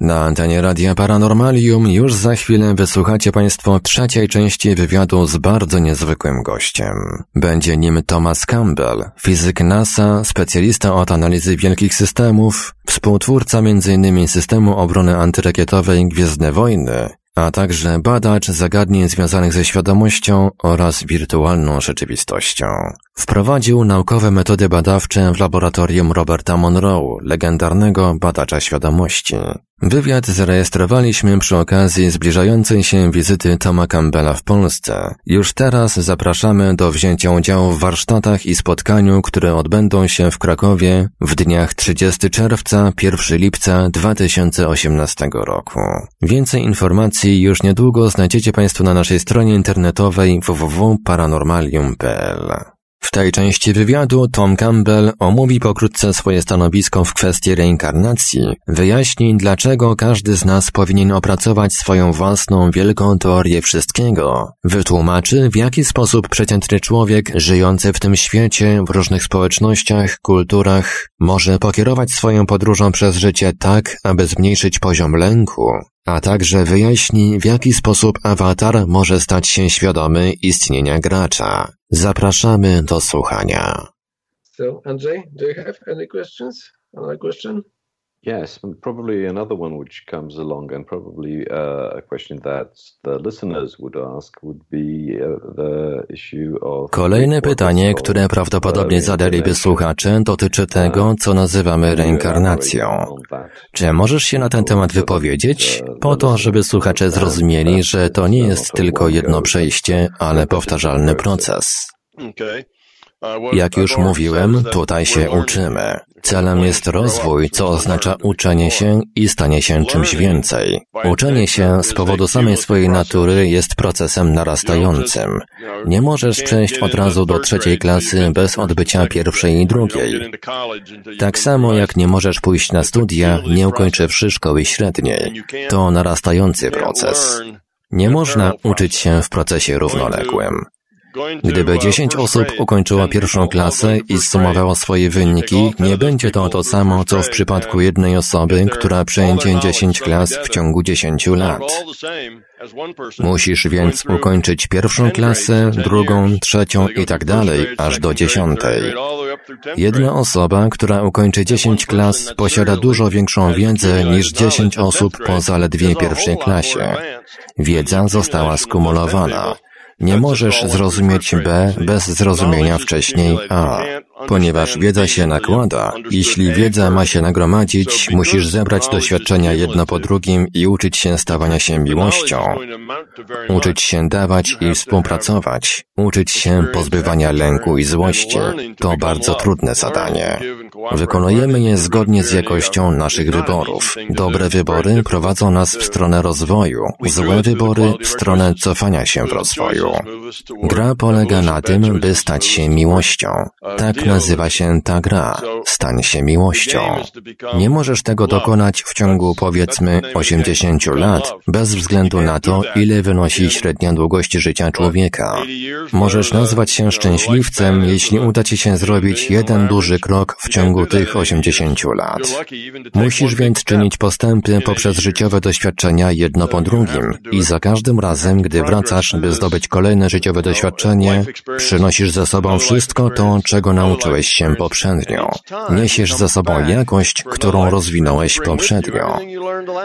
Na antenie Radia Paranormalium już za chwilę wysłuchacie Państwo trzeciej części wywiadu z bardzo niezwykłym gościem. Będzie nim Thomas Campbell, fizyk NASA, specjalista od analizy wielkich systemów, współtwórca m.in. systemu obrony antyrakietowej Gwiezdne Wojny, a także badacz zagadnień związanych ze świadomością oraz wirtualną rzeczywistością. Wprowadził naukowe metody badawcze w laboratorium Roberta Monroe, legendarnego badacza świadomości. Wywiad zarejestrowaliśmy przy okazji zbliżającej się wizyty Toma Campbella w Polsce. Już teraz zapraszamy do wzięcia udziału w warsztatach i spotkaniu, które odbędą się w Krakowie w dniach 30 czerwca, 1 lipca 2018 roku. Więcej informacji już niedługo znajdziecie Państwo na naszej stronie internetowej www.paranormalium.pl. W tej części wywiadu Tom Campbell omówi pokrótce swoje stanowisko w kwestii reinkarnacji, wyjaśni dlaczego każdy z nas powinien opracować swoją własną wielką teorię wszystkiego, wytłumaczy w jaki sposób przeciętny człowiek żyjący w tym świecie, w różnych społecznościach, kulturach, może pokierować swoją podróżą przez życie tak, aby zmniejszyć poziom lęku, a także wyjaśni, w jaki sposób awatar może stać się świadomy istnienia gracza. Zapraszamy do słuchania. So, Andrzej, do you have any questions? Another question? Yes, and probably another one which comes along, and probably uh, a question that the listeners would ask would be uh, the issue of. Kolejne pytanie, które prawdopodobnie zadaliby słuchacze, dotyczy tego, co nazywamy reinkarnacją. Czy możesz się na ten temat wypowiedzieć? Po to, żeby słuchacze zrozumieli, że to nie jest tylko jedno przejście, ale powtarzalny proces. Jak już mówiłem, tutaj się uczymy. Celem jest rozwój, co oznacza uczenie się i stanie się czymś więcej. Uczenie się z powodu samej swojej natury jest procesem narastającym. Nie możesz przejść od razu do trzeciej klasy bez odbycia pierwszej i drugiej. Tak samo jak nie możesz pójść na studia, nie ukończywszy szkoły średniej. To narastający proces. Nie można uczyć się w procesie równoległym. Gdyby 10 osób ukończyło pierwszą klasę i zsumowało swoje wyniki, nie będzie to to samo, co w przypadku jednej osoby, która przejdzie 10 klas w ciągu 10 lat. Musisz więc ukończyć pierwszą klasę, drugą, trzecią i tak dalej, aż do dziesiątej. Jedna osoba, która ukończy 10 klas, posiada dużo większą wiedzę niż 10 osób po zaledwie pierwszej klasie. Wiedza została skumulowana. Nie możesz zrozumieć B bez zrozumienia wcześniej A. Ponieważ wiedza się nakłada, jeśli wiedza ma się nagromadzić, musisz zebrać doświadczenia jedno po drugim i uczyć się stawania się miłością. Uczyć się dawać i współpracować. Uczyć się pozbywania lęku i złości. To bardzo trudne zadanie. Wykonujemy je zgodnie z jakością naszych wyborów. Dobre wybory prowadzą nas w stronę rozwoju, złe wybory w stronę cofania się w rozwoju. Gra polega na tym, by stać się miłością. Tak nazywa się ta gra. Stań się miłością. Nie możesz tego dokonać w ciągu powiedzmy 80 lat, bez względu na to, ile wynosi średnia długość życia człowieka. Możesz nazwać się szczęśliwcem, jeśli uda ci się zrobić jeden duży krok w ciągu tych 80 lat. Musisz więc czynić postępy poprzez życiowe doświadczenia jedno po drugim i za każdym razem, gdy wracasz, by zdobyć kolejne życiowe doświadczenie, przynosisz ze sobą wszystko to, czego nauczyłeś się poprzednio. Niesiesz ze sobą jakość, którą rozwinąłeś poprzednio.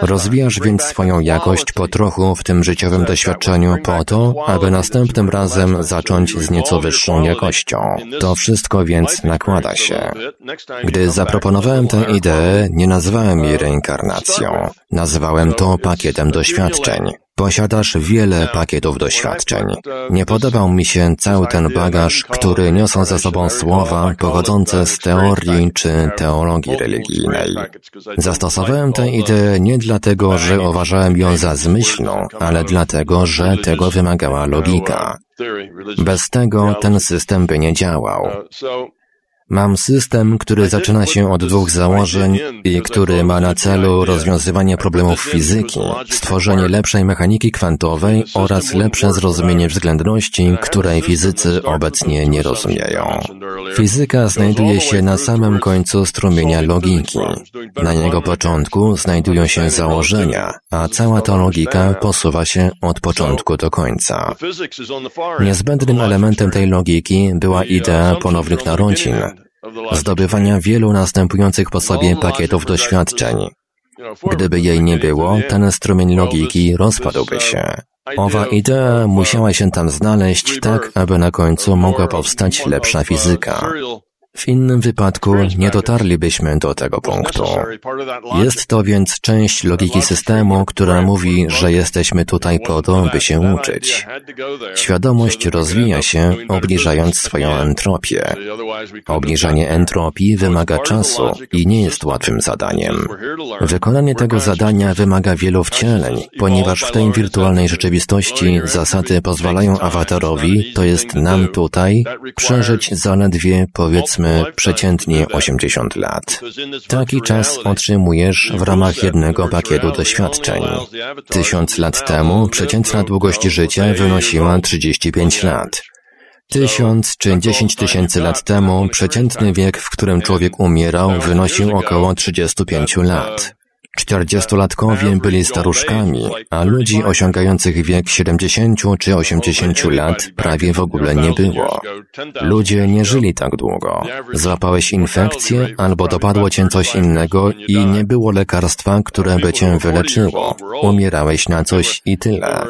Rozwijasz więc swoją jakość po trochu w tym życiowym doświadczeniu po to, aby następnym razem zacząć z nieco wyższą jakością. To wszystko więc nakłada się. Gdy zaproponowałem tę ideę, nie nazwałem jej reinkarnacją. Nazwałem to pakietem doświadczeń. Posiadasz wiele pakietów doświadczeń. Nie podobał mi się cały ten bagaż, który niosą ze sobą słowa pochodzące z teorii czy teologii religijnej. Zastosowałem tę ideę nie dlatego, że uważałem ją za zmyślną, ale dlatego, że tego wymagała logika. Bez tego ten system by nie działał. Mam system, który zaczyna się od dwóch założeń i który ma na celu rozwiązywanie problemów fizyki, stworzenie lepszej mechaniki kwantowej oraz lepsze zrozumienie względności, której fizycy obecnie nie rozumieją. Fizyka znajduje się na samym końcu strumienia logiki. Na jego początku znajdują się założenia, a cała ta logika posuwa się od początku do końca. Niezbędnym elementem tej logiki była idea ponownych narodzin, zdobywania wielu następujących po sobie pakietów doświadczeń. Gdyby jej nie było, ten strumień logiki rozpadłby się. Owa idea musiała się tam znaleźć tak, aby na końcu mogła powstać lepsza fizyka. W innym wypadku nie dotarlibyśmy do tego punktu. Jest to więc część logiki systemu, która mówi, że jesteśmy tutaj po to, by się uczyć. Świadomość rozwija się, obniżając swoją entropię. Obniżanie entropii wymaga czasu i nie jest łatwym zadaniem. Wykonanie tego zadania wymaga wielu wcieleń, ponieważ w tej wirtualnej rzeczywistości zasady pozwalają awatarowi, to jest nam tutaj, przeżyć zaledwie powiedzmy przeciętnie 80 lat. Taki czas otrzymujesz w ramach jednego pakietu doświadczeń. Tysiąc lat temu przeciętna długość życia wynosiła 35 lat. Tysiąc czy dziesięć tysięcy lat temu przeciętny wiek, w którym człowiek umierał, wynosił około 35 lat. Czterdziestolatkowie byli staruszkami, a ludzi osiągających wiek 70 czy 80 lat prawie w ogóle nie było. Ludzie nie żyli tak długo. Złapałeś infekcję albo dopadło cię coś innego i nie było lekarstwa, które by cię wyleczyło. Umierałeś na coś i tyle.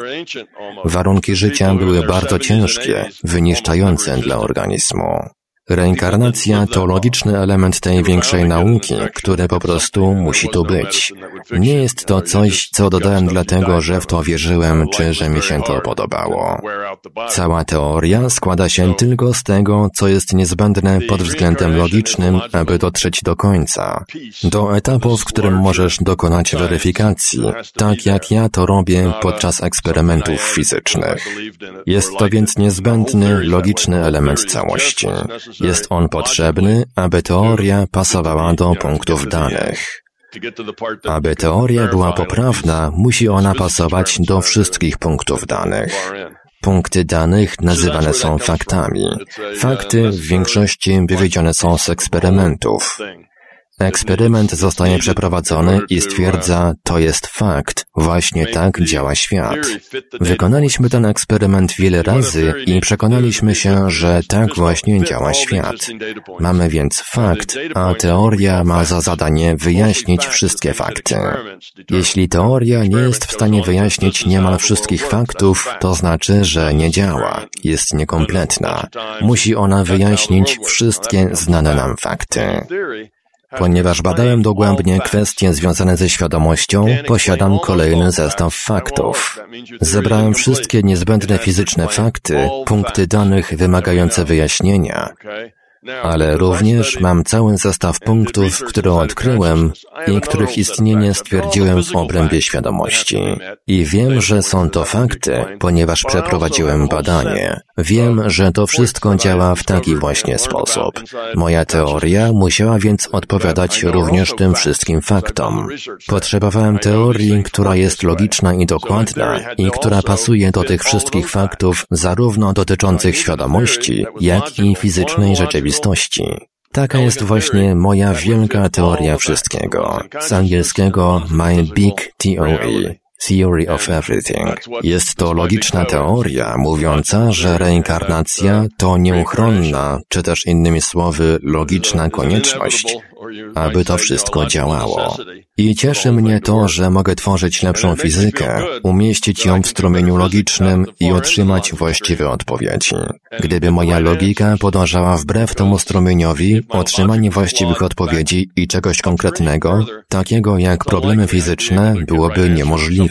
Warunki życia były bardzo ciężkie, wyniszczające dla organizmu. Reinkarnacja to logiczny element tej większej nauki, który po prostu musi tu być. Nie jest to coś, co dodałem dlatego, że w to wierzyłem, czy że mi się to podobało. Cała teoria składa się tylko z tego, co jest niezbędne pod względem logicznym, aby dotrzeć do końca. Do etapu, w którym możesz dokonać weryfikacji, tak jak ja to robię podczas eksperymentów fizycznych. Jest to więc niezbędny, logiczny element całości. Jest on potrzebny, aby teoria pasowała do punktów danych. Aby teoria była poprawna, musi ona pasować do wszystkich punktów danych. Punkty danych nazywane są faktami. Fakty w większości wywiedzione są z eksperymentów. Eksperyment zostaje przeprowadzony i stwierdza, to jest fakt, właśnie tak działa świat. Wykonaliśmy ten eksperyment wiele razy i przekonaliśmy się, że tak właśnie działa świat. Mamy więc fakt, a teoria ma za zadanie wyjaśnić wszystkie fakty. Jeśli teoria nie jest w stanie wyjaśnić niemal wszystkich faktów, to znaczy, że nie działa, jest niekompletna. Musi ona wyjaśnić wszystkie znane nam fakty. Ponieważ badałem dogłębnie kwestie związane ze świadomością, posiadam kolejny zestaw faktów. Zebrałem wszystkie niezbędne fizyczne fakty, punkty danych wymagające wyjaśnienia, ale również mam cały zestaw punktów, które odkryłem i których istnienie stwierdziłem w obrębie świadomości. I wiem, że są to fakty, ponieważ przeprowadziłem badanie. Wiem, że to wszystko działa w taki właśnie sposób. Moja teoria musiała więc odpowiadać również tym wszystkim faktom. Potrzebowałem teorii, która jest logiczna i dokładna i która pasuje do tych wszystkich faktów zarówno dotyczących świadomości, jak i fizycznej rzeczywistości rzeczywistości. Taka jest właśnie moja wielka teoria wszystkiego. Z angielskiego My Big Theory. Theory of Everything. Jest to logiczna teoria mówiąca, że reinkarnacja to nieuchronna, czy też innymi słowy, logiczna konieczność, aby to wszystko działało. I cieszy mnie to, że mogę tworzyć lepszą fizykę, umieścić ją w strumieniu logicznym i otrzymać właściwe odpowiedzi. Gdyby moja logika podążała wbrew temu strumieniowi, otrzymanie właściwych odpowiedzi i czegoś konkretnego, takiego jak problemy fizyczne, byłoby niemożliwe.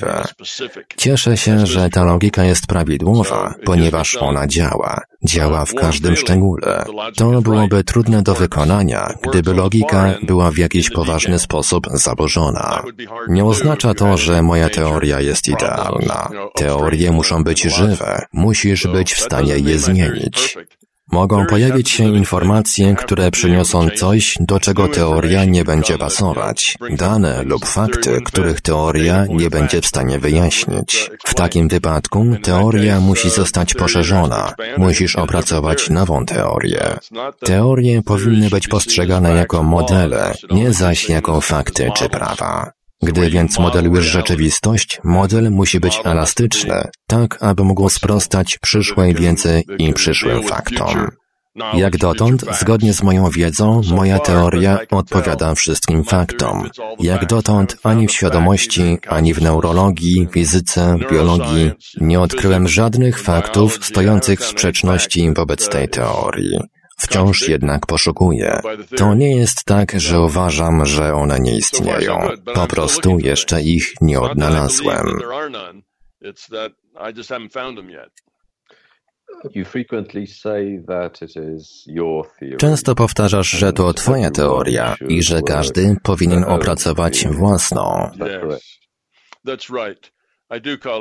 Cieszę się, że ta logika jest prawidłowa, ponieważ ona działa. Działa w każdym szczególe. To byłoby trudne do wykonania, gdyby logika była w jakiś poważny sposób zaburzona. Nie oznacza to, że moja teoria jest idealna. Teorie muszą być żywe. Musisz być w stanie je zmienić. Mogą pojawić się informacje, które przyniosą coś, do czego teoria nie będzie pasować. Dane lub fakty, których teoria nie będzie w stanie wyjaśnić. W takim wypadku teoria musi zostać poszerzona. Musisz opracować nową teorię. Teorie powinny być postrzegane jako modele, nie zaś jako fakty czy prawa. Gdy więc modelujesz rzeczywistość, model musi być elastyczny, tak aby mógł sprostać przyszłej wiedzy i przyszłym faktom. Jak dotąd, zgodnie z moją wiedzą, moja teoria odpowiada wszystkim faktom. Jak dotąd, ani w świadomości, ani w neurologii, fizyce, biologii nie odkryłem żadnych faktów stojących w sprzeczności wobec tej teorii. Wciąż jednak poszukuję. To nie jest tak, że uważam, że one nie istnieją. Po prostu jeszcze ich nie odnalazłem. Często powtarzasz, że to Twoja teoria i że każdy powinien opracować własną.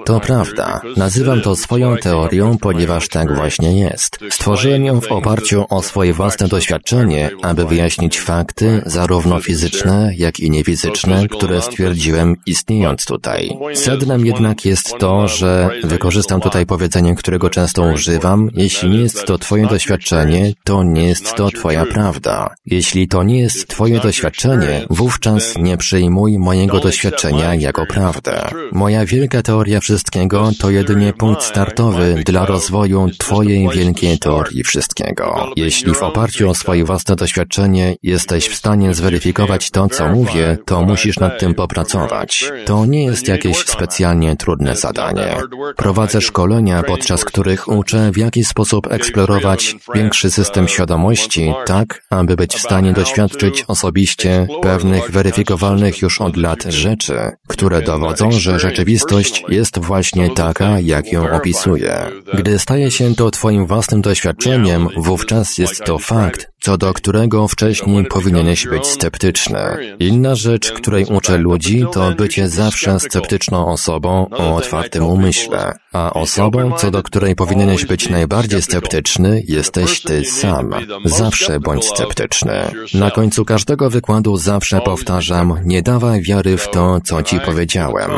To prawda. Nazywam to swoją teorią, ponieważ tak właśnie jest. Stworzyłem ją w oparciu o swoje własne doświadczenie, aby wyjaśnić fakty, zarówno fizyczne, jak i niefizyczne, które stwierdziłem istniejąc tutaj. Sednem jednak jest to, że wykorzystam tutaj powiedzenie, którego często używam, jeśli nie jest to Twoje doświadczenie, to nie jest to Twoja prawda. Jeśli to nie jest Twoje doświadczenie, wówczas nie przyjmuj mojego doświadczenia jako prawdę. Moja wielka Wielka teoria wszystkiego to jedynie punkt startowy dla rozwoju Twojej wielkiej teorii wszystkiego. Jeśli w oparciu o swoje własne doświadczenie jesteś w stanie zweryfikować to, co mówię, to musisz nad tym popracować. To nie jest jakieś specjalnie trudne zadanie. Prowadzę szkolenia, podczas których uczę, w jaki sposób eksplorować większy system świadomości, tak, aby być w stanie doświadczyć osobiście pewnych weryfikowalnych już od lat rzeczy, które dowodzą, że rzeczywistość jest właśnie taka, jak ją opisuję. Gdy staje się to Twoim własnym doświadczeniem, wówczas jest to fakt, co do którego wcześniej powinieneś być sceptyczny. Inna rzecz, której uczę ludzi, to bycie zawsze sceptyczną osobą o otwartym umyśle, a osobą, co do której powinieneś być najbardziej sceptyczny, jesteś ty sam. Zawsze bądź sceptyczny. Na końcu każdego wykładu zawsze powtarzam, nie dawaj wiary w to, co ci powiedziałem.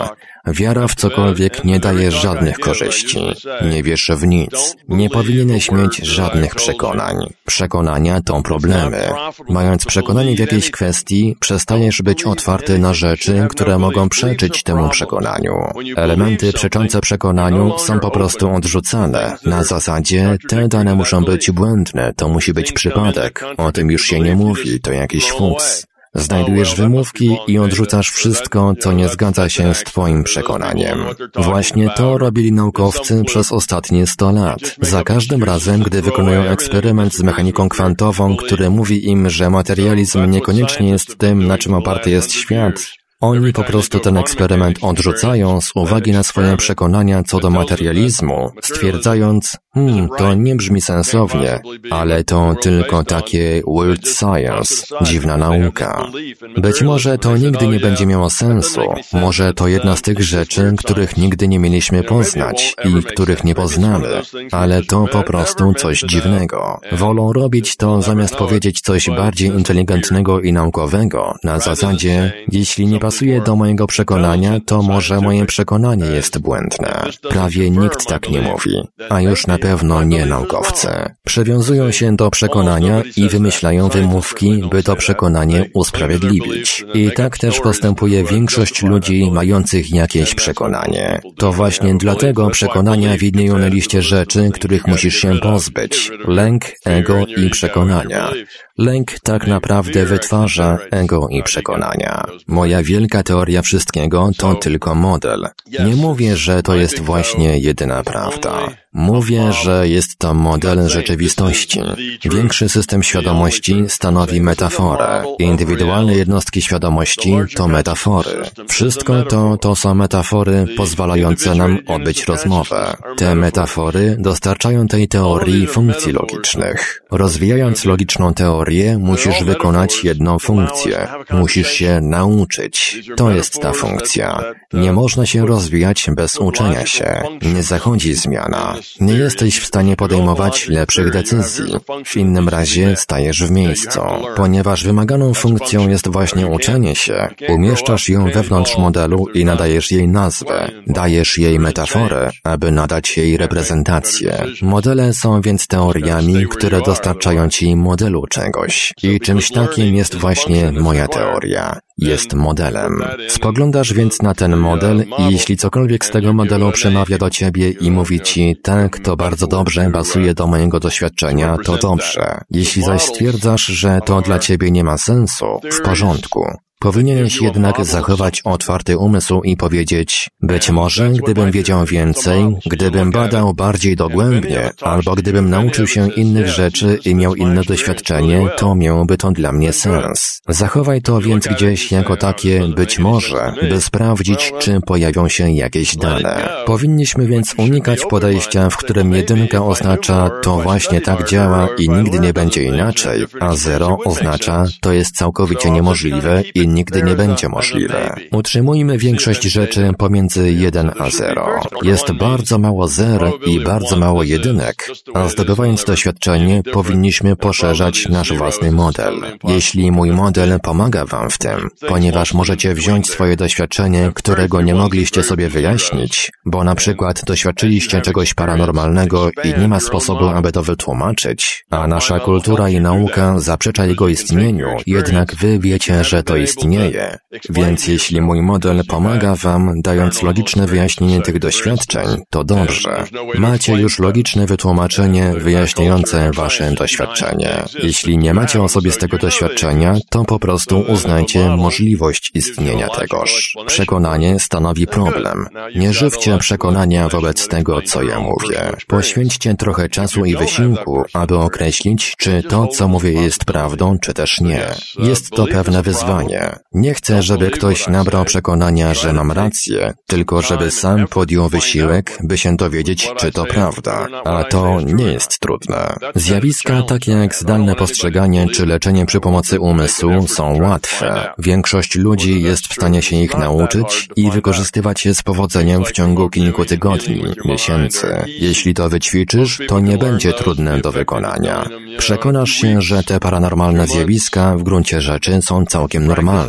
Wiara w cokolwiek nie daje żadnych korzyści. Nie wiesz w nic. Nie powinieneś mieć żadnych przekonań. Przekonania to problemy. Mając przekonanie w jakiejś kwestii, przestajesz być otwarty na rzeczy, które mogą przeczyć temu przekonaniu. Elementy przeczące przekonaniu są po prostu odrzucane. Na zasadzie, te dane muszą być błędne, to musi być przypadek. O tym już się nie mówi, to jakiś fuks. Znajdujesz wymówki i odrzucasz wszystko, co nie zgadza się z Twoim przekonaniem. Właśnie to robili naukowcy przez ostatnie 100 lat. Za każdym razem, gdy wykonują eksperyment z mechaniką kwantową, który mówi im, że materializm niekoniecznie jest tym, na czym oparty jest świat, oni po prostu ten eksperyment odrzucają z uwagi na swoje przekonania co do materializmu, stwierdzając, hmm, to nie brzmi sensownie, ale to tylko takie weird science, dziwna nauka. Być może to nigdy nie będzie miało sensu, może to jedna z tych rzeczy, których nigdy nie mieliśmy poznać i których nie poznamy, ale to po prostu coś dziwnego. Wolą robić to zamiast powiedzieć coś bardziej inteligentnego i naukowego, na zasadzie, jeśli nie pasuje do mojego przekonania, to może moje przekonanie jest błędne. Prawie nikt tak nie mówi, a już na pewno nie naukowcy. Przywiązują się do przekonania i wymyślają wymówki, by to przekonanie usprawiedliwić. I tak też postępuje większość ludzi mających jakieś przekonanie. To właśnie dlatego przekonania widnieją na liście rzeczy, których musisz się pozbyć. Lęk, ego i przekonania. Lęk tak naprawdę wytwarza ego i przekonania. Moja wielka teoria wszystkiego to tylko model. Nie mówię, że to jest właśnie jedyna prawda. Mówię, że jest to model rzeczywistości. Większy system świadomości stanowi metaforę. Indywidualne jednostki świadomości to metafory. Wszystko to to są metafory pozwalające nam odbyć rozmowę. Te metafory dostarczają tej teorii funkcji logicznych. Rozwijając logiczną teorię, teorię, musisz wykonać jedną funkcję. Musisz się nauczyć. To jest ta funkcja. Nie można się rozwijać bez uczenia się. Nie zachodzi zmiana. Nie jesteś w stanie podejmować lepszych decyzji. W innym razie stajesz w miejscu. Ponieważ wymaganą funkcją jest właśnie uczenie się, umieszczasz ją wewnątrz modelu i nadajesz jej nazwę. Dajesz jej metaforę, aby nadać jej reprezentację. Modele są więc teoriami, które dostarczają ci modelu czegoś. I czymś takim jest właśnie moja teoria. Jest modelem. Spoglądasz więc na ten model i jeśli cokolwiek z tego modelu przemawia do ciebie i mówi ci, tak, to bardzo dobrze, pasuje do mojego doświadczenia, to dobrze. Jeśli zaś stwierdzasz, że to dla ciebie nie ma sensu, w porządku. Powinieneś jednak zachować otwarty umysł i powiedzieć, być może gdybym wiedział więcej, gdybym badał bardziej dogłębnie, albo gdybym nauczył się innych rzeczy i miał inne doświadczenie, to miałoby to dla mnie sens. Zachowaj to więc gdzieś jako takie być może, by sprawdzić, czy pojawią się jakieś dane. Powinniśmy więc unikać podejścia, w którym jedynka oznacza to właśnie tak działa i nigdy nie będzie inaczej, a zero oznacza to jest całkowicie niemożliwe i nigdy nie będzie możliwe. Utrzymujmy większość rzeczy pomiędzy 1 a 0. Jest bardzo mało zer i bardzo mało jedynek, a zdobywając doświadczenie powinniśmy poszerzać nasz własny model. Jeśli mój model pomaga Wam w tym, ponieważ możecie wziąć swoje doświadczenie, którego nie mogliście sobie wyjaśnić, bo na przykład doświadczyliście czegoś paranormalnego i nie ma sposobu, aby to wytłumaczyć, a nasza kultura i nauka zaprzecza jego istnieniu, jednak Wy wiecie, że to istnieje istnieje. Więc jeśli mój model pomaga Wam, dając logiczne wyjaśnienie tych doświadczeń, to dobrze. Macie już logiczne wytłumaczenie wyjaśniające Wasze doświadczenie. Jeśli nie macie osobistego doświadczenia, to po prostu uznajcie możliwość istnienia tegoż. Przekonanie stanowi problem. Nie żywcie przekonania wobec tego, co ja mówię. Poświęćcie trochę czasu i wysiłku, aby określić, czy to, co mówię, jest prawdą, czy też nie. Jest to pewne wyzwanie. Nie chcę, żeby ktoś nabrał przekonania, że mam rację, tylko żeby sam podjął wysiłek, by się dowiedzieć, czy to prawda. A to nie jest trudne. Zjawiska takie jak zdalne postrzeganie czy leczenie przy pomocy umysłu są łatwe. Większość ludzi jest w stanie się ich nauczyć i wykorzystywać je z powodzeniem w ciągu kilku tygodni, miesięcy. Jeśli to wyćwiczysz, to nie będzie trudne do wykonania. Przekonasz się, że te paranormalne zjawiska w gruncie rzeczy są całkiem normalne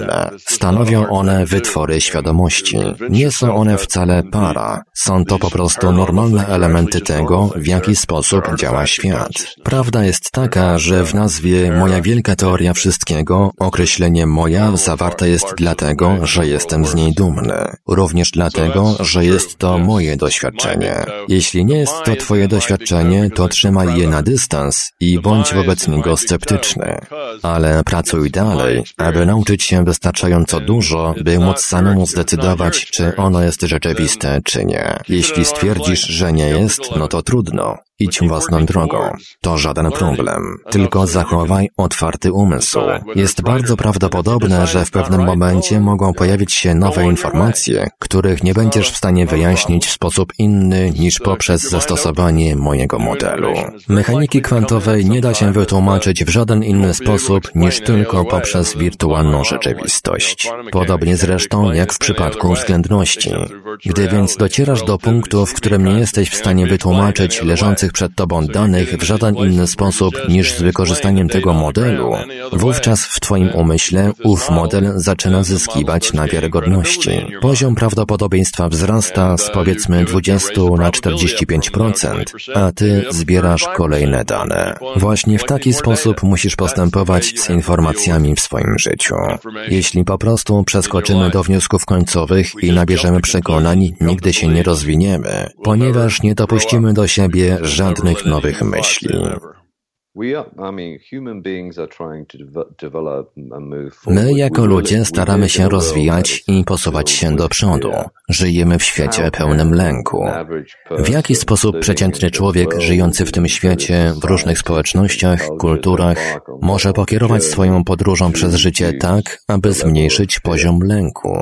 Stanowią one wytwory świadomości. Nie są one wcale para. Są to po prostu normalne elementy tego, w jaki sposób działa świat. Prawda jest taka, że w nazwie Moja Wielka Teoria Wszystkiego określenie moja zawarte jest dlatego, że jestem z niej dumny. Również dlatego, że jest to moje doświadczenie. Jeśli nie jest to Twoje doświadczenie, to trzymaj je na dystans i bądź wobec niego sceptyczny. Ale pracuj dalej, aby nauczyć się wystarczająco dużo, by móc samemu zdecydować, czy ono jest rzeczywiste, czy nie. Jeśli stwierdzisz, że nie jest, no to trudno. Idź własną drogą. To żaden problem. Tylko zachowaj otwarty umysł. Jest bardzo prawdopodobne, że w pewnym momencie mogą pojawić się nowe informacje, których nie będziesz w stanie wyjaśnić w sposób inny niż poprzez zastosowanie mojego modelu. Mechaniki kwantowej nie da się wytłumaczyć w żaden inny sposób niż tylko poprzez wirtualną rzeczywistość. Podobnie zresztą jak w przypadku względności. Gdy więc docierasz do punktu, w którym nie jesteś w stanie wytłumaczyć leżących przed Tobą danych w żaden inny sposób niż z wykorzystaniem tego modelu, wówczas w Twoim umyśle ów model zaczyna zyskiwać na wiarygodności. Poziom prawdopodobieństwa wzrasta z powiedzmy 20 na 45%, a Ty zbierasz kolejne dane. Właśnie w taki sposób musisz postępować z informacjami w swoim życiu. Jeśli po prostu przeskoczymy do wniosków końcowych i nabierzemy przekonań, nigdy się nie rozwiniemy, ponieważ nie dopuścimy do siebie żadnych nowych myśli. My jako ludzie staramy się rozwijać i posuwać się do przodu. Żyjemy w świecie pełnym lęku. W jaki sposób przeciętny człowiek żyjący w tym świecie, w różnych społecznościach, kulturach, może pokierować swoją podróżą przez życie tak, aby zmniejszyć poziom lęku?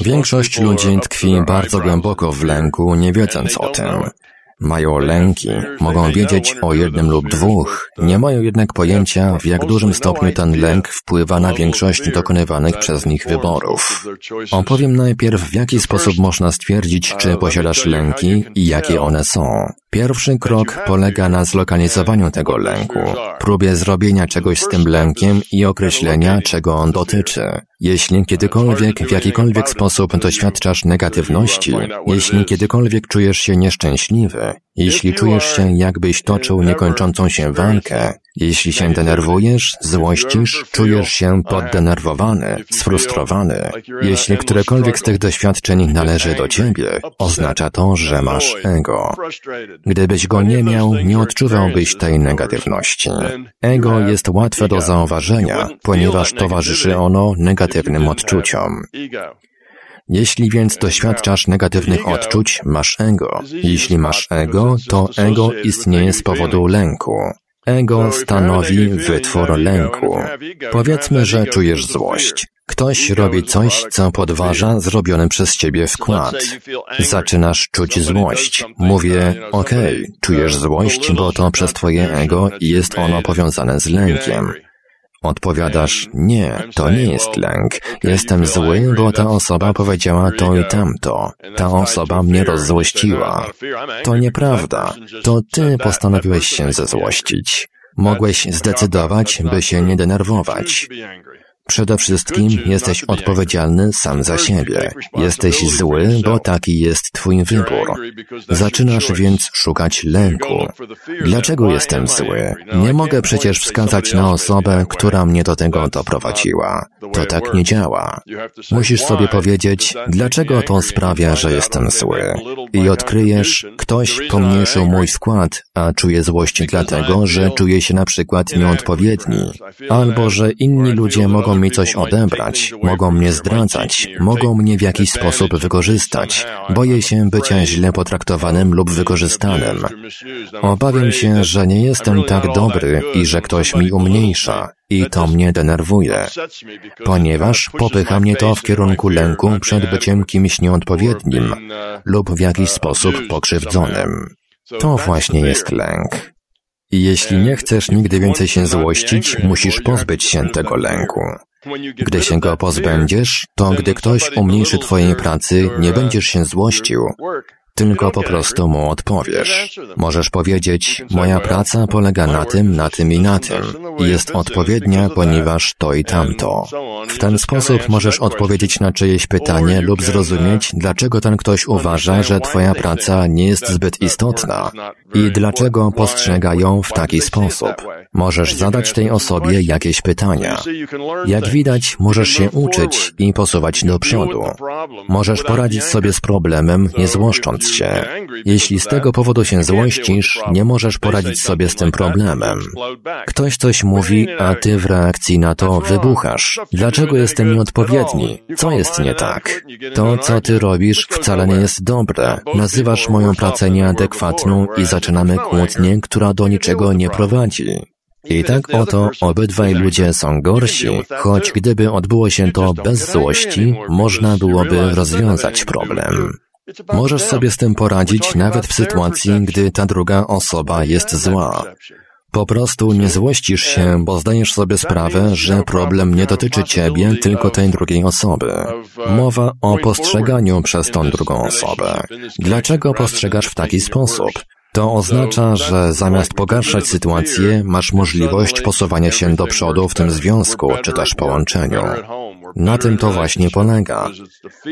Większość ludzi tkwi bardzo głęboko w lęku, nie wiedząc o tym. Mają lęki, mogą wiedzieć o jednym lub dwóch, nie mają jednak pojęcia, w jak dużym stopniu ten lęk wpływa na większość dokonywanych przez nich wyborów. Opowiem najpierw, w jaki sposób można stwierdzić, czy posiadasz lęki i jakie one są. Pierwszy krok polega na zlokalizowaniu tego lęku, próbie zrobienia czegoś z tym lękiem i określenia, czego on dotyczy. Jeśli kiedykolwiek w jakikolwiek sposób doświadczasz negatywności, jeśli kiedykolwiek czujesz się nieszczęśliwy, jeśli czujesz się jakbyś toczył niekończącą się walkę, jeśli się denerwujesz, złościsz, czujesz się poddenerwowany, sfrustrowany, jeśli którekolwiek z tych doświadczeń należy do ciebie, oznacza to, że masz ego. Gdybyś go nie miał, nie odczuwałbyś tej negatywności. Ego jest łatwe do zauważenia, ponieważ towarzyszy ono negatywnym odczuciom. Jeśli więc doświadczasz negatywnych odczuć, masz ego. Jeśli masz ego, to ego istnieje z powodu lęku. Ego stanowi wytwór lęku. Powiedzmy, że czujesz złość. Ktoś robi coś, co podważa zrobiony przez ciebie wkład. Zaczynasz czuć złość. Mówię, okej, okay, czujesz złość, bo to przez twoje ego i jest ono powiązane z lękiem. Odpowiadasz, nie, to nie jest lęk. Jestem zły, bo ta osoba powiedziała to i tamto. Ta osoba mnie rozzłościła. To nieprawda. To ty postanowiłeś się zezłościć. Mogłeś zdecydować, by się nie denerwować. Przede wszystkim jesteś odpowiedzialny sam za siebie. Jesteś zły, bo taki jest Twój wybór. Zaczynasz więc szukać lęku. Dlaczego jestem zły? Nie mogę przecież wskazać na osobę, która mnie do tego doprowadziła. To tak nie działa. Musisz sobie powiedzieć, dlaczego to sprawia, że jestem zły. I odkryjesz, ktoś pomniejszył mój wkład, a czuję złość dlatego, że czuję się na przykład nieodpowiedni, albo że inni ludzie mogą mi coś odebrać, mogą mnie zdradzać, mogą mnie w jakiś sposób wykorzystać. Boję się bycia źle potraktowanym lub wykorzystanym. Obawiam się, że nie jestem tak dobry i że ktoś mi umniejsza. I to mnie denerwuje, ponieważ popycha mnie to w kierunku lęku przed byciem kimś nieodpowiednim lub w jakiś sposób pokrzywdzonym. To właśnie jest lęk. Jeśli nie chcesz nigdy więcej się złościć, musisz pozbyć się tego lęku. Gdy się go pozbędziesz, to gdy ktoś umniejszy Twojej pracy, nie będziesz się złościł, tylko po prostu mu odpowiesz. Możesz powiedzieć, moja praca polega na tym, na tym i na tym. Jest odpowiednia, ponieważ to i tamto. W ten sposób możesz odpowiedzieć na czyjeś pytanie lub zrozumieć, dlaczego ten ktoś uważa, że twoja praca nie jest zbyt istotna i dlaczego postrzega ją w taki sposób. Możesz zadać tej osobie jakieś pytania. Jak widać, możesz się uczyć i posuwać do przodu. Możesz poradzić sobie z problemem, nie złoszcząc się. Jeśli z tego powodu się złościsz, nie możesz poradzić sobie z tym problemem. Ktoś coś mówi, a ty w reakcji na to wybuchasz. Dlaczego jestem nieodpowiedni? Co jest nie tak? To, co ty robisz, wcale nie jest dobre. Nazywasz moją pracę nieadekwatną i zaczynamy kłótnię, która do niczego nie prowadzi. I tak oto obydwaj ludzie są gorsi, choć gdyby odbyło się to bez złości, można byłoby rozwiązać problem. Możesz sobie z tym poradzić nawet w sytuacji, gdy ta druga osoba jest zła. Po prostu nie złościsz się, bo zdajesz sobie sprawę, że problem nie dotyczy ciebie, tylko tej drugiej osoby. Mowa o postrzeganiu przez tą drugą osobę. Dlaczego postrzegasz w taki sposób? To oznacza, że zamiast pogarszać sytuację, masz możliwość posuwania się do przodu w tym związku czy też połączeniu. Na tym to właśnie polega.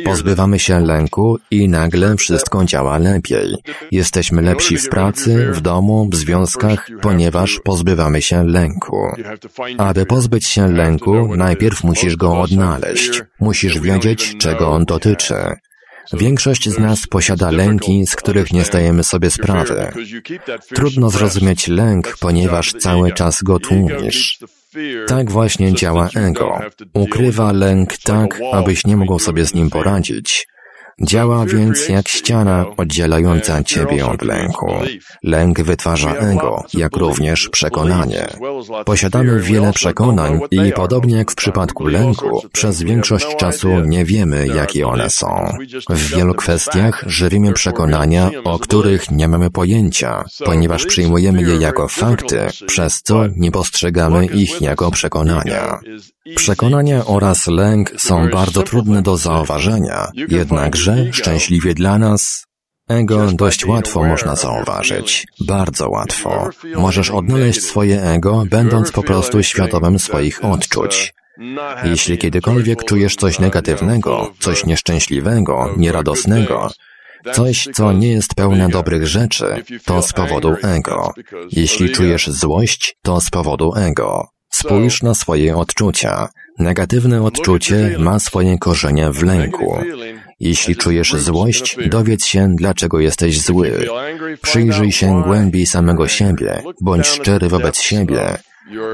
Pozbywamy się lęku i nagle wszystko działa lepiej. Jesteśmy lepsi w pracy, w domu, w związkach, ponieważ pozbywamy się lęku. Aby pozbyć się lęku, najpierw musisz go odnaleźć. Musisz wiedzieć, czego on dotyczy. Większość z nas posiada lęki, z których nie zdajemy sobie sprawy. Trudno zrozumieć lęk, ponieważ cały czas go tłumisz. Tak właśnie działa ego. Ukrywa lęk tak, abyś nie mógł sobie z nim poradzić. Działa więc jak ściana oddzielająca ciebie od lęku. Lęk wytwarza ego, jak również przekonanie. Posiadamy wiele przekonań i podobnie jak w przypadku lęku, przez większość czasu nie wiemy, jakie one są. W wielu kwestiach żywimy przekonania, o których nie mamy pojęcia, ponieważ przyjmujemy je jako fakty, przez co nie postrzegamy ich jako przekonania. Przekonania oraz lęk są bardzo trudne do zauważenia, jednakże szczęśliwie dla nas Ego dość łatwo można zauważyć. Bardzo łatwo. Możesz odnaleźć swoje ego, będąc po prostu świadomym swoich odczuć. Jeśli kiedykolwiek czujesz coś negatywnego, coś nieszczęśliwego, nieradosnego, coś, co nie jest pełne dobrych rzeczy, to z powodu ego. Jeśli czujesz złość, to z powodu ego. Spójrz na swoje odczucia. Negatywne odczucie ma swoje korzenie w lęku. Jeśli czujesz złość, dowiedz się, dlaczego jesteś zły. Przyjrzyj się głębiej samego siebie, bądź szczery wobec siebie,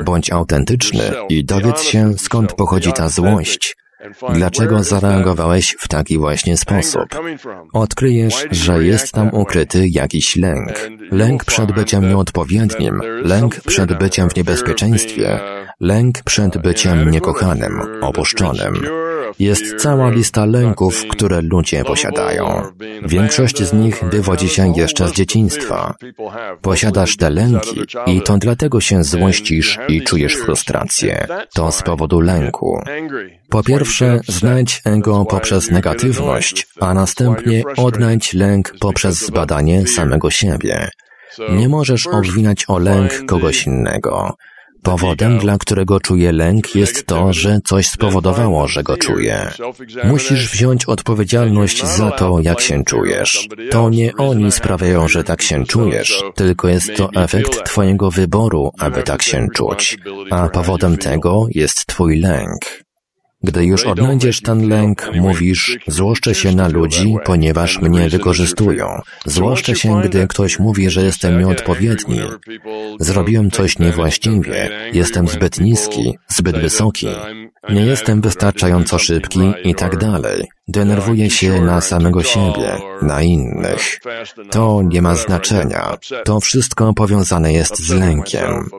bądź autentyczny i dowiedz się, skąd pochodzi ta złość. Dlaczego zareagowałeś w taki właśnie sposób? Odkryjesz, że jest tam ukryty jakiś lęk. Lęk przed byciem nieodpowiednim, lęk przed byciem w niebezpieczeństwie, lęk przed byciem niekochanym, opuszczonym. Jest cała lista lęków, które ludzie posiadają. Większość z nich wywodzi się jeszcze z dzieciństwa. Posiadasz te lęki i to dlatego się złościsz i czujesz frustrację. To z powodu lęku. Po pierwsze, znajdź ego poprzez negatywność, a następnie odnajdź lęk poprzez zbadanie samego siebie. Nie możesz obwinać o lęk kogoś innego. Powodem, dla którego czuję lęk, jest to, że coś spowodowało, że go czuję. Musisz wziąć odpowiedzialność za to, jak się czujesz. To nie oni sprawiają, że tak się czujesz, tylko jest to efekt Twojego wyboru, aby tak się czuć. A powodem tego jest Twój lęk. Gdy już odnajdziesz ten lęk, mówisz, złoszczę się na ludzi, ponieważ mnie wykorzystują. Złoszczę się, gdy ktoś mówi, że jestem nieodpowiedni. Zrobiłem coś niewłaściwie, jestem zbyt niski, zbyt wysoki, nie jestem wystarczająco szybki i tak dalej. Denerwuję się na samego siebie, na innych. To nie ma znaczenia. To wszystko powiązane jest z lękiem.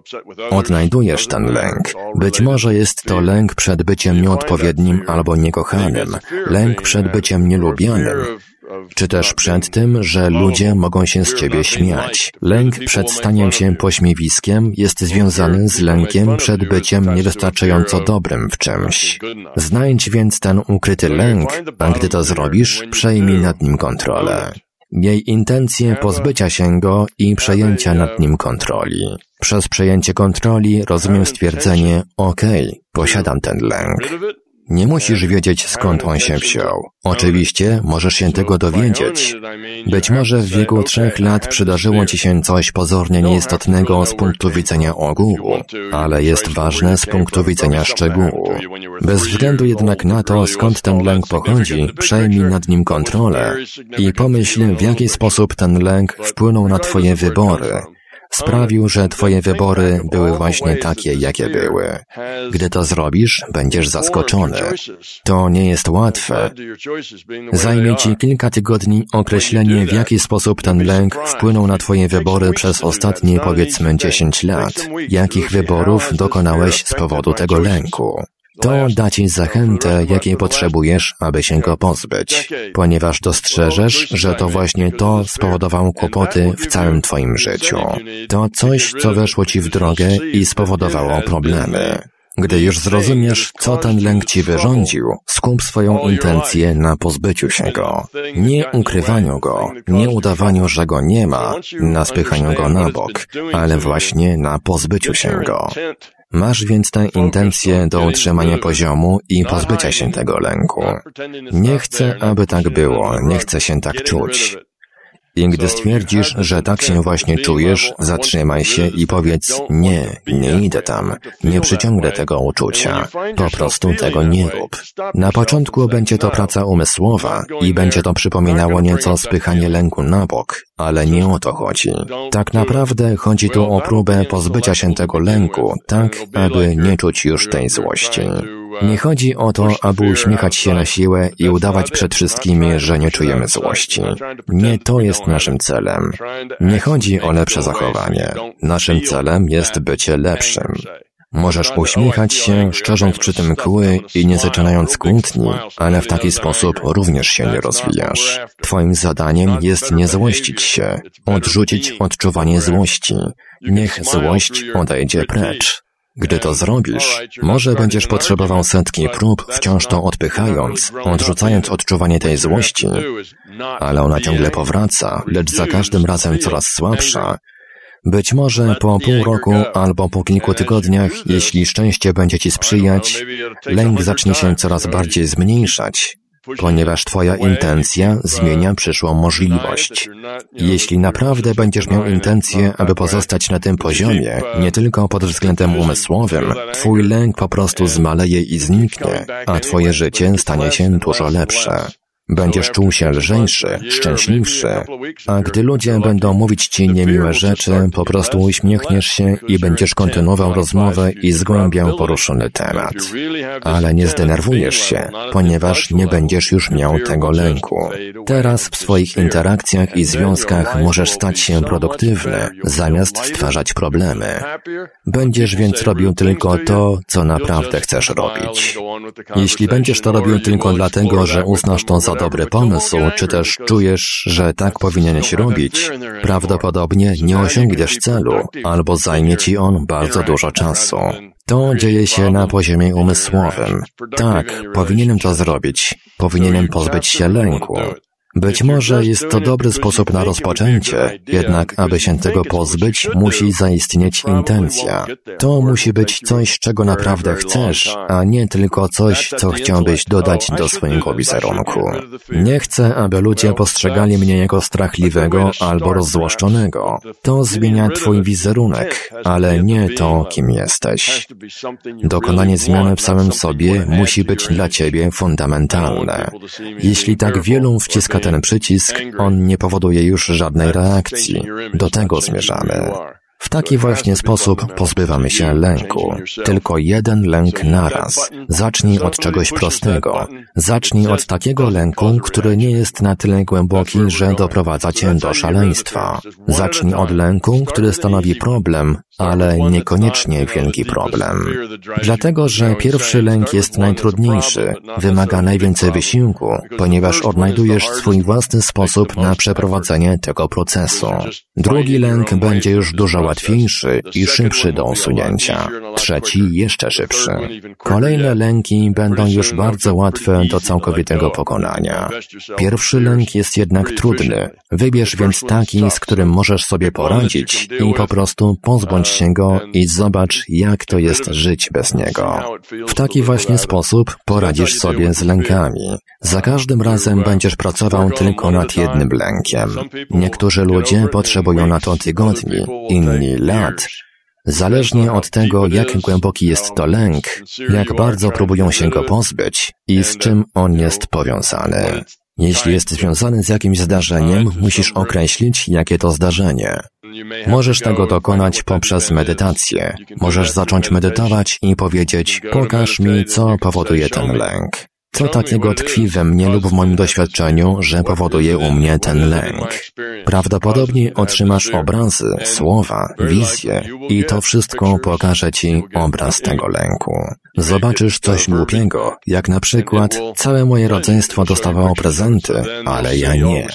Odnajdujesz ten lęk. Być może jest to lęk przed byciem nieodpowiednim albo niekochanym, lęk przed byciem nielubianym, czy też przed tym, że ludzie mogą się z ciebie śmiać. Lęk przed staniem się pośmiewiskiem jest związany z lękiem przed byciem niewystarczająco dobrym w czymś. Znajdź więc ten ukryty lęk, a gdy to zrobisz, przejmij nad nim kontrolę. Jej intencje pozbycia się go i przejęcia nad nim kontroli. Przez przejęcie kontroli rozumiem stwierdzenie, okej, okay, posiadam ten lęk. Nie musisz wiedzieć, skąd on się wziął. Oczywiście możesz się tego dowiedzieć. Być może w wieku trzech lat przydarzyło ci się coś pozornie nieistotnego z punktu widzenia ogółu, ale jest ważne z punktu widzenia szczegółu. Bez względu jednak na to, skąd ten lęk pochodzi, przejmij nad nim kontrolę i pomyśl, w jaki sposób ten lęk wpłynął na Twoje wybory sprawił, że Twoje wybory były właśnie takie, jakie były. Gdy to zrobisz, będziesz zaskoczony. To nie jest łatwe. Zajmie Ci kilka tygodni określenie, w jaki sposób ten lęk wpłynął na Twoje wybory przez ostatnie, powiedzmy, 10 lat. Jakich wyborów dokonałeś z powodu tego lęku? To da Ci zachętę, jakiej potrzebujesz, aby się go pozbyć, ponieważ dostrzeżesz, że to właśnie to spowodowało kłopoty w całym Twoim życiu. To coś, co weszło Ci w drogę i spowodowało problemy. Gdy już zrozumiesz, co ten lęk ci wyrządził, skup swoją intencję na pozbyciu się go. Nie ukrywaniu go, nie udawaniu, że go nie ma, na spychaniu go na bok, ale właśnie na pozbyciu się go. Masz więc tę intencję do utrzymania poziomu i pozbycia się tego lęku. Nie chcę, aby tak było, nie chcę się tak czuć. I gdy stwierdzisz, że tak się właśnie czujesz, zatrzymaj się i powiedz nie, nie idę tam, nie przyciągnę tego uczucia, po prostu tego nie rób. Na początku będzie to praca umysłowa i będzie to przypominało nieco spychanie lęku na bok, ale nie o to chodzi. Tak naprawdę chodzi tu o próbę pozbycia się tego lęku, tak aby nie czuć już tej złości. Nie chodzi o to, aby uśmiechać się na siłę i udawać przed wszystkimi, że nie czujemy złości. Nie to jest naszym celem. Nie chodzi o lepsze zachowanie. Naszym celem jest bycie lepszym. Możesz uśmiechać się, szczerząc przy tym kły i nie zaczynając kłótni, ale w taki sposób również się nie rozwijasz. Twoim zadaniem jest nie złościć się, odrzucić odczuwanie złości. Niech złość odejdzie precz. Gdy to zrobisz, może będziesz potrzebował setki prób, wciąż to odpychając, odrzucając odczuwanie tej złości, ale ona ciągle powraca, lecz za każdym razem coraz słabsza, być może po pół roku albo po kilku tygodniach, jeśli szczęście będzie Ci sprzyjać, lęk zacznie się coraz bardziej zmniejszać, ponieważ Twoja intencja zmienia przyszłą możliwość. Jeśli naprawdę będziesz miał intencję, aby pozostać na tym poziomie, nie tylko pod względem umysłowym, Twój lęk po prostu zmaleje i zniknie, a Twoje życie stanie się dużo lepsze. Będziesz czuł się lżejszy, szczęśliwszy, a gdy ludzie będą mówić ci niemiłe rzeczy, po prostu uśmiechniesz się i będziesz kontynuował rozmowę i zgłębiał poruszony temat. Ale nie zdenerwujesz się, ponieważ nie będziesz już miał tego lęku. Teraz w swoich interakcjach i związkach możesz stać się produktywny, zamiast stwarzać problemy. Będziesz więc robił tylko to, co naprawdę chcesz robić. Jeśli będziesz to robił tylko dlatego, że uznasz to za dobry pomysł, czy też czujesz, że tak powinieneś robić, prawdopodobnie nie osiągniesz celu, albo zajmie ci on bardzo dużo czasu. To dzieje się na poziomie umysłowym. Tak, powinienem to zrobić. Powinienem pozbyć się lęku. Być może jest to dobry sposób na rozpoczęcie, jednak aby się tego pozbyć, musi zaistnieć intencja. To musi być coś, czego naprawdę chcesz, a nie tylko coś, co chciałbyś dodać do swojego wizerunku. Nie chcę, aby ludzie postrzegali mnie jako strachliwego albo rozzłoszczonego. To zmienia twój wizerunek, ale nie to, kim jesteś. Dokonanie zmiany w samym sobie musi być dla ciebie fundamentalne. Jeśli tak wielu wciska ten przycisk, on nie powoduje już żadnej reakcji. Do tego zmierzamy. W taki właśnie sposób pozbywamy się lęku. Tylko jeden lęk naraz. Zacznij od czegoś prostego. Zacznij od takiego lęku, który nie jest na tyle głęboki, że doprowadza cię do szaleństwa. Zacznij od lęku, który stanowi problem, ale niekoniecznie wielki problem. Dlatego, że pierwszy lęk jest najtrudniejszy, wymaga najwięcej wysiłku, ponieważ odnajdujesz swój własny sposób na przeprowadzenie tego procesu. Drugi lęk będzie już dużo łatwiejszy i szybszy do usunięcia. Trzeci jeszcze szybszy. Kolejne lęki będą już bardzo łatwe do całkowitego pokonania. Pierwszy lęk jest jednak trudny. Wybierz więc taki, z którym możesz sobie poradzić i po prostu pozbądź się go i zobacz, jak to jest żyć bez niego. W taki właśnie sposób poradzisz sobie z lękami. Za każdym razem będziesz pracował tylko nad jednym lękiem. Niektórzy ludzie potrzebują na to tygodni, inni lat. Zależnie od tego, jak głęboki jest to lęk, jak bardzo próbują się go pozbyć i z czym on jest powiązany. Jeśli jest związany z jakimś zdarzeniem, musisz określić, jakie to zdarzenie. Możesz tego dokonać poprzez medytację. Możesz zacząć medytować i powiedzieć, pokaż mi, co powoduje ten lęk. Co takiego tkwi we mnie lub w moim doświadczeniu, że powoduje u mnie ten lęk? Prawdopodobnie otrzymasz obrazy, słowa, wizje i to wszystko pokaże ci obraz tego lęku. Zobaczysz coś głupiego, jak na przykład całe moje rodzeństwo dostawało prezenty, ale ja nie.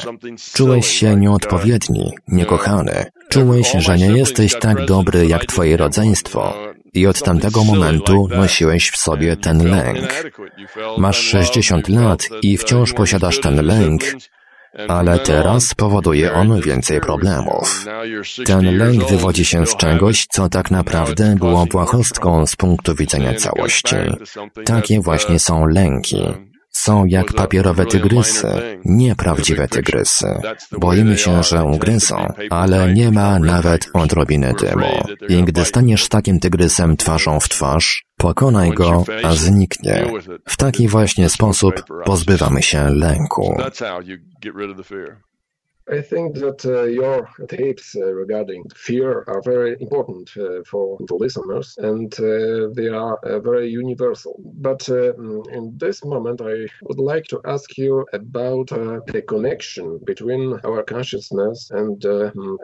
Czułeś się nieodpowiedni, niekochany. Czułeś, że nie jesteś tak dobry jak twoje rodzeństwo i od tamtego momentu nosiłeś w sobie ten lęk. Masz 60 lat i wciąż posiadasz ten lęk, ale teraz powoduje on więcej problemów. Ten lęk wywodzi się z czegoś, co tak naprawdę było błahostką z punktu widzenia całości. Takie właśnie są lęki. Są jak papierowe tygrysy, nie prawdziwe tygrysy. Boimy się, że ugryzą, ale nie ma nawet odrobiny dymu. I gdy staniesz takim tygrysem twarzą w twarz, pokonaj go, a zniknie. W taki właśnie sposób pozbywamy się lęku. I think that uh, your tapes uh, regarding fear are very important uh, for the listeners and uh, they are uh, very universal. But uh, in this moment, I would like to ask you about the connection between our consciousness and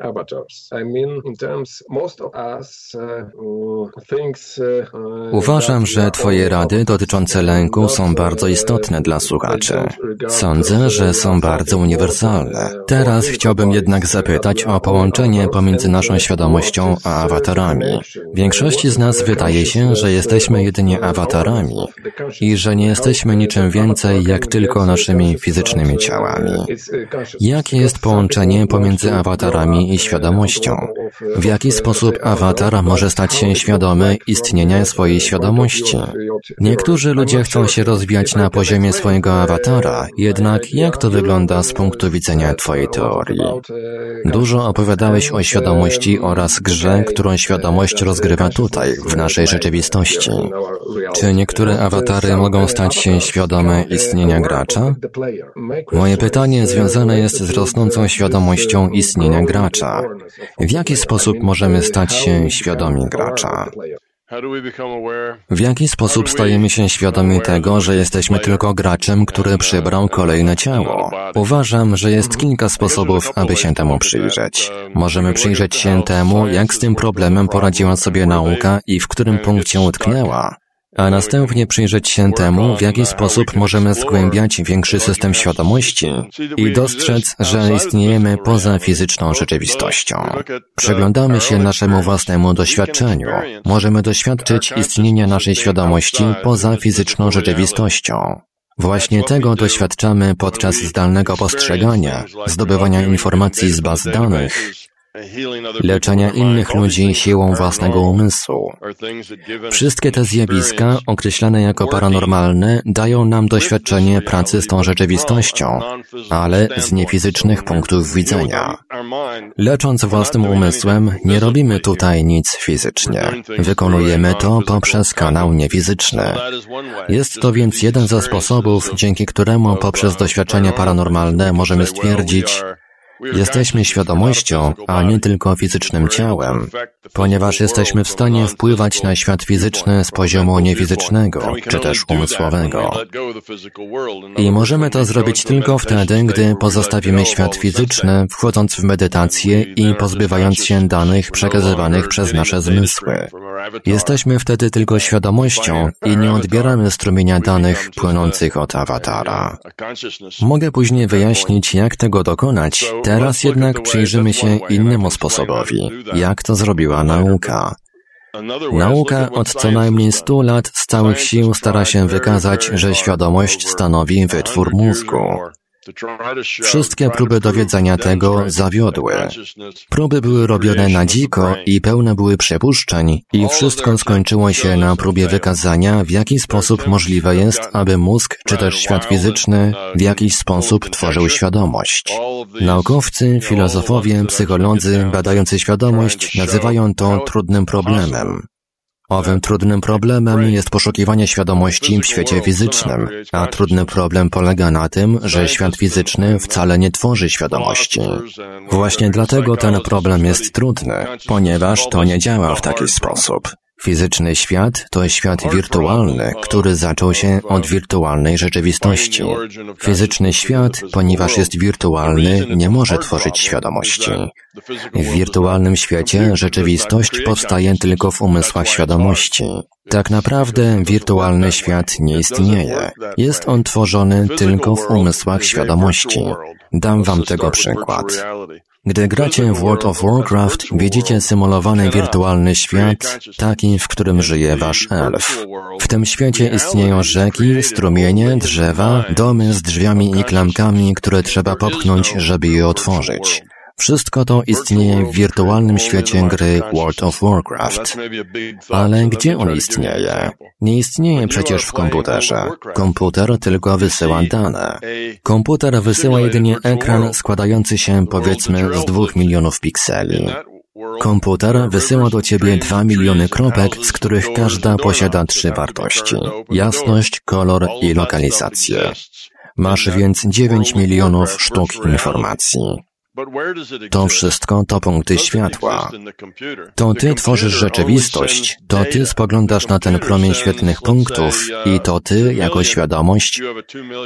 avatars. I mean, in terms, most of us mm, thinks. Uważam, że Twoje rady dotyczące lęku są bardzo istotne dla słuchaczy. Sądzę, że są bardzo uniwersalne. Teraz Teraz chciałbym jednak zapytać o połączenie pomiędzy naszą świadomością a awatarami. Większości z nas wydaje się, że jesteśmy jedynie awatarami i że nie jesteśmy niczym więcej jak tylko naszymi fizycznymi ciałami. Jakie jest połączenie pomiędzy awatarami i świadomością? W jaki sposób awatar może stać się świadomy istnienia swojej świadomości? Niektórzy ludzie chcą się rozwijać na poziomie swojego awatara, jednak jak to wygląda z punktu widzenia Twojej teorii? Teorii. Dużo opowiadałeś o świadomości oraz grze, którą świadomość rozgrywa tutaj, w naszej rzeczywistości. Czy niektóre awatary mogą stać się świadome istnienia gracza? Moje pytanie związane jest z rosnącą świadomością istnienia gracza. W jaki sposób możemy stać się świadomi gracza? W jaki sposób stajemy się świadomi tego, że jesteśmy tylko graczem, który przybrał kolejne ciało? Uważam, że jest kilka sposobów, aby się temu przyjrzeć. Możemy przyjrzeć się temu, jak z tym problemem poradziła sobie nauka i w którym punkcie utknęła a następnie przyjrzeć się temu, w jaki sposób możemy zgłębiać większy system świadomości i dostrzec, że istniejemy poza fizyczną rzeczywistością. Przeglądamy się naszemu własnemu doświadczeniu. Możemy doświadczyć istnienia naszej świadomości poza fizyczną rzeczywistością. Właśnie tego doświadczamy podczas zdalnego postrzegania, zdobywania informacji z baz danych, leczenia innych ludzi siłą własnego umysłu. Wszystkie te zjawiska, określane jako paranormalne, dają nam doświadczenie pracy z tą rzeczywistością, ale z niefizycznych punktów widzenia. Lecząc własnym umysłem, nie robimy tutaj nic fizycznie. Wykonujemy to poprzez kanał niefizyczny. Jest to więc jeden ze sposobów, dzięki któremu poprzez doświadczenie paranormalne możemy stwierdzić, Jesteśmy świadomością, a nie tylko fizycznym ciałem, ponieważ jesteśmy w stanie wpływać na świat fizyczny z poziomu niefizycznego, czy też umysłowego. I możemy to zrobić tylko wtedy, gdy pozostawimy świat fizyczny, wchodząc w medytację i pozbywając się danych przekazywanych przez nasze zmysły. Jesteśmy wtedy tylko świadomością i nie odbieramy strumienia danych płynących od awatara. Mogę później wyjaśnić, jak tego dokonać, teraz jednak przyjrzymy się innemu sposobowi, jak to zrobiła nauka. Nauka od co najmniej stu lat z całych sił stara się wykazać, że świadomość stanowi wytwór mózgu. Wszystkie próby dowiedzenia tego zawiodły. Próby były robione na dziko i pełne były przepuszczeń i wszystko skończyło się na próbie wykazania, w jaki sposób możliwe jest, aby mózg czy też świat fizyczny w jakiś sposób tworzył świadomość. Naukowcy, filozofowie, psycholodzy badający świadomość nazywają to trudnym problemem. Owym trudnym problemem jest poszukiwanie świadomości w świecie fizycznym, a trudny problem polega na tym, że świat fizyczny wcale nie tworzy świadomości. Właśnie dlatego ten problem jest trudny, ponieważ to nie działa w taki sposób. Fizyczny świat to świat wirtualny, który zaczął się od wirtualnej rzeczywistości. Fizyczny świat, ponieważ jest wirtualny, nie może tworzyć świadomości. W wirtualnym świecie rzeczywistość powstaje tylko w umysłach świadomości. Tak naprawdę wirtualny świat nie istnieje. Jest on tworzony tylko w umysłach świadomości. Dam wam tego przykład. Gdy gracie w World of Warcraft, widzicie symulowany wirtualny świat, taki, w którym żyje wasz elf. W tym świecie istnieją rzeki, strumienie, drzewa, domy z drzwiami i klamkami, które trzeba popchnąć, żeby je otworzyć. Wszystko to istnieje w wirtualnym świecie gry World of Warcraft. Ale gdzie on istnieje? Nie istnieje przecież w komputerze. Komputer tylko wysyła dane. Komputer wysyła jedynie ekran składający się powiedzmy z dwóch milionów pikseli. Komputer wysyła do ciebie dwa miliony kropek, z których każda posiada trzy wartości. Jasność, kolor i lokalizację. Masz więc 9 milionów sztuk informacji. To wszystko to punkty światła. To ty tworzysz rzeczywistość, to ty spoglądasz na ten promień świetnych punktów i to ty, jako świadomość,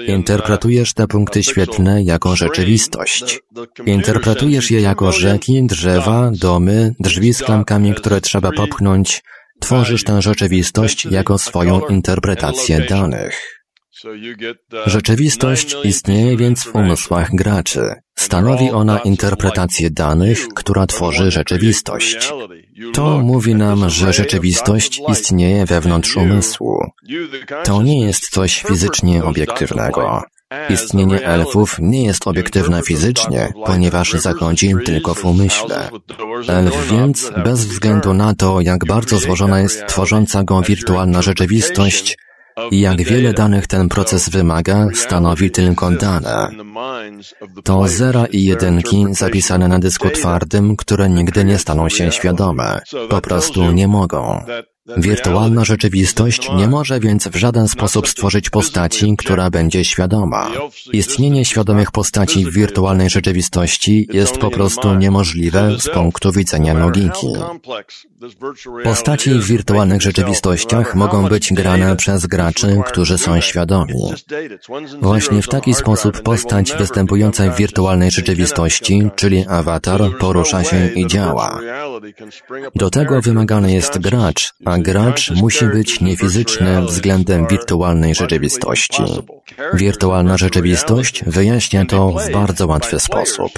interpretujesz te punkty świetlne jako rzeczywistość. Interpretujesz je jako rzeki, drzewa, domy, drzwi z klamkami, które trzeba popchnąć. Tworzysz tę rzeczywistość jako swoją interpretację danych. Rzeczywistość istnieje więc w umysłach graczy. Stanowi ona interpretację danych, która tworzy rzeczywistość. To mówi nam, że rzeczywistość istnieje wewnątrz umysłu. To nie jest coś fizycznie obiektywnego. Istnienie elfów nie jest obiektywne fizycznie, ponieważ zachodzi tylko w umyśle. Elf więc, bez względu na to, jak bardzo złożona jest tworząca go wirtualna rzeczywistość, jak wiele danych ten proces wymaga, stanowi tylko dane. To zera i jedynki zapisane na dysku twardym, które nigdy nie staną się świadome. Po prostu nie mogą. Wirtualna rzeczywistość nie może więc w żaden sposób stworzyć postaci, która będzie świadoma. Istnienie świadomych postaci w wirtualnej rzeczywistości jest po prostu niemożliwe z punktu widzenia logiki. Postaci w wirtualnych rzeczywistościach mogą być grane przez graczy, którzy są świadomi. Właśnie w taki sposób postać występująca w wirtualnej rzeczywistości, czyli awatar, porusza się i działa. Do tego wymagany jest gracz, a gracz musi być niefizyczny względem wirtualnej rzeczywistości. Wirtualna rzeczywistość wyjaśnia to w bardzo łatwy sposób.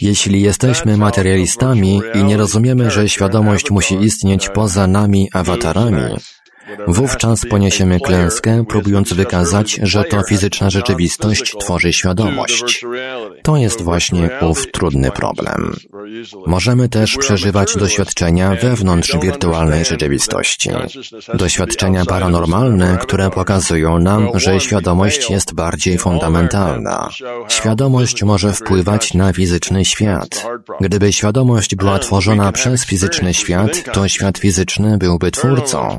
Jeśli jesteśmy materialistami i nie rozumiemy, że świadomość musi istnieć poza nami awatarami, Wówczas poniesiemy klęskę, próbując wykazać, że to fizyczna rzeczywistość tworzy świadomość. To jest właśnie ów trudny problem. Możemy też przeżywać doświadczenia wewnątrz wirtualnej rzeczywistości. Doświadczenia paranormalne, które pokazują nam, że świadomość jest bardziej fundamentalna. Świadomość może wpływać na fizyczny świat. Gdyby świadomość była tworzona przez fizyczny świat, to świat fizyczny byłby twórcą,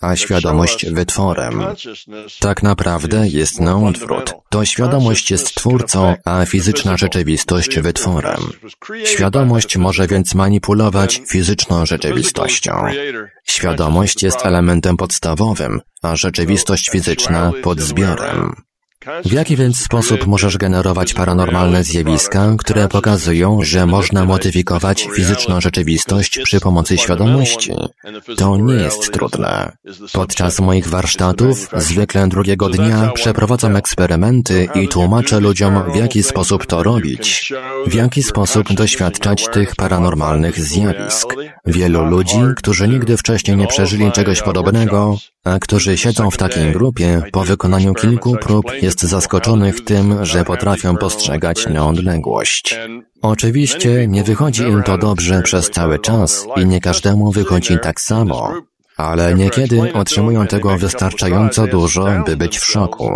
a świadomość wytworem. Tak naprawdę jest na odwrót. To świadomość jest twórcą, a fizyczna rzeczywistość wytworem. Świadomość może więc manipulować fizyczną rzeczywistością. Świadomość jest elementem podstawowym, a rzeczywistość fizyczna podzbiorem. W jaki więc sposób możesz generować paranormalne zjawiska, które pokazują, że można modyfikować fizyczną rzeczywistość przy pomocy świadomości? To nie jest trudne. Podczas moich warsztatów, zwykle drugiego dnia, przeprowadzam eksperymenty i tłumaczę ludziom, w jaki sposób to robić, w jaki sposób doświadczać tych paranormalnych zjawisk. Wielu ludzi, którzy nigdy wcześniej nie przeżyli czegoś podobnego, a którzy siedzą w takiej grupie, po wykonaniu kilku prób jest zaskoczonych tym, że potrafią postrzegać na odległość. Oczywiście nie wychodzi im to dobrze przez cały czas i nie każdemu wychodzi tak samo, ale niekiedy otrzymują tego wystarczająco dużo, by być w szoku.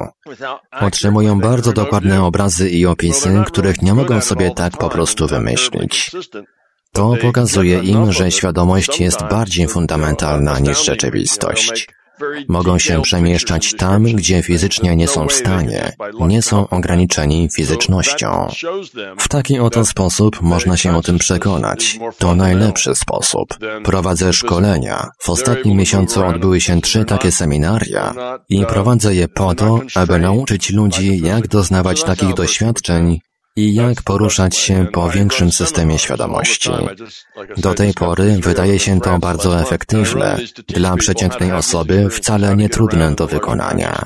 Otrzymują bardzo dokładne obrazy i opisy, których nie mogą sobie tak po prostu wymyślić. To pokazuje im, że świadomość jest bardziej fundamentalna niż rzeczywistość. Mogą się przemieszczać tam, gdzie fizycznie nie są w stanie, nie są ograniczeni fizycznością. W taki oto sposób można się o tym przekonać. To najlepszy sposób. Prowadzę szkolenia. W ostatnim miesiącu odbyły się trzy takie seminaria i prowadzę je po to, aby nauczyć ludzi, jak doznawać takich doświadczeń i jak poruszać się po większym systemie świadomości. Do tej pory wydaje się to bardzo efektywne, dla przeciętnej osoby wcale nie trudne do wykonania.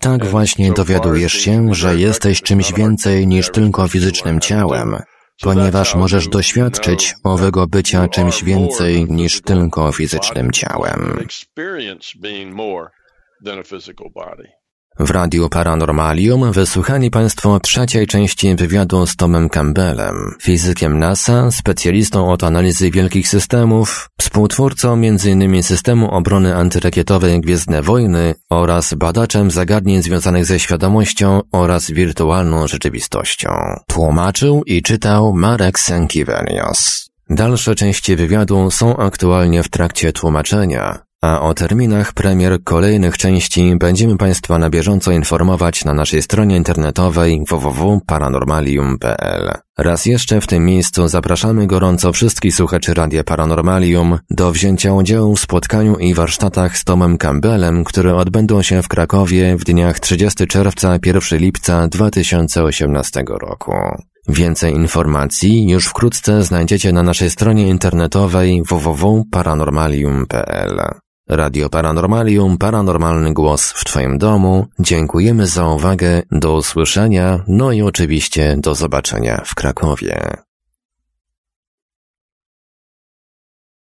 Tak właśnie dowiadujesz się, że jesteś czymś więcej niż tylko fizycznym ciałem, ponieważ możesz doświadczyć owego bycia czymś więcej niż tylko fizycznym ciałem. W Radiu Paranormalium wysłuchali Państwo trzeciej części wywiadu z Tomem Campbellem, fizykiem NASA, specjalistą od analizy wielkich systemów, współtwórcą m.in. systemu obrony antyrakietowej Gwiezdne Wojny oraz badaczem zagadnień związanych ze świadomością oraz wirtualną rzeczywistością. Tłumaczył i czytał Marek Senkiewelios. Dalsze części wywiadu są aktualnie w trakcie tłumaczenia A o terminach premier kolejnych części będziemy Państwa na bieżąco informować na naszej stronie internetowej www.paranormalium.pl. Raz jeszcze w tym miejscu zapraszamy gorąco wszystkich słuchaczy Radia Paranormalium do wzięcia udziału w spotkaniu i warsztatach z Tomem Campbellem, które odbędą się w Krakowie w dniach 30 czerwca 1 lipca 2018 roku. Więcej informacji już wkrótce znajdziecie na naszej stronie internetowej www.paranormalium.pl. Radio Paranormalium, paranormalny głos w Twoim domu. Dziękujemy za uwagę, do usłyszenia, no i oczywiście do zobaczenia w Krakowie.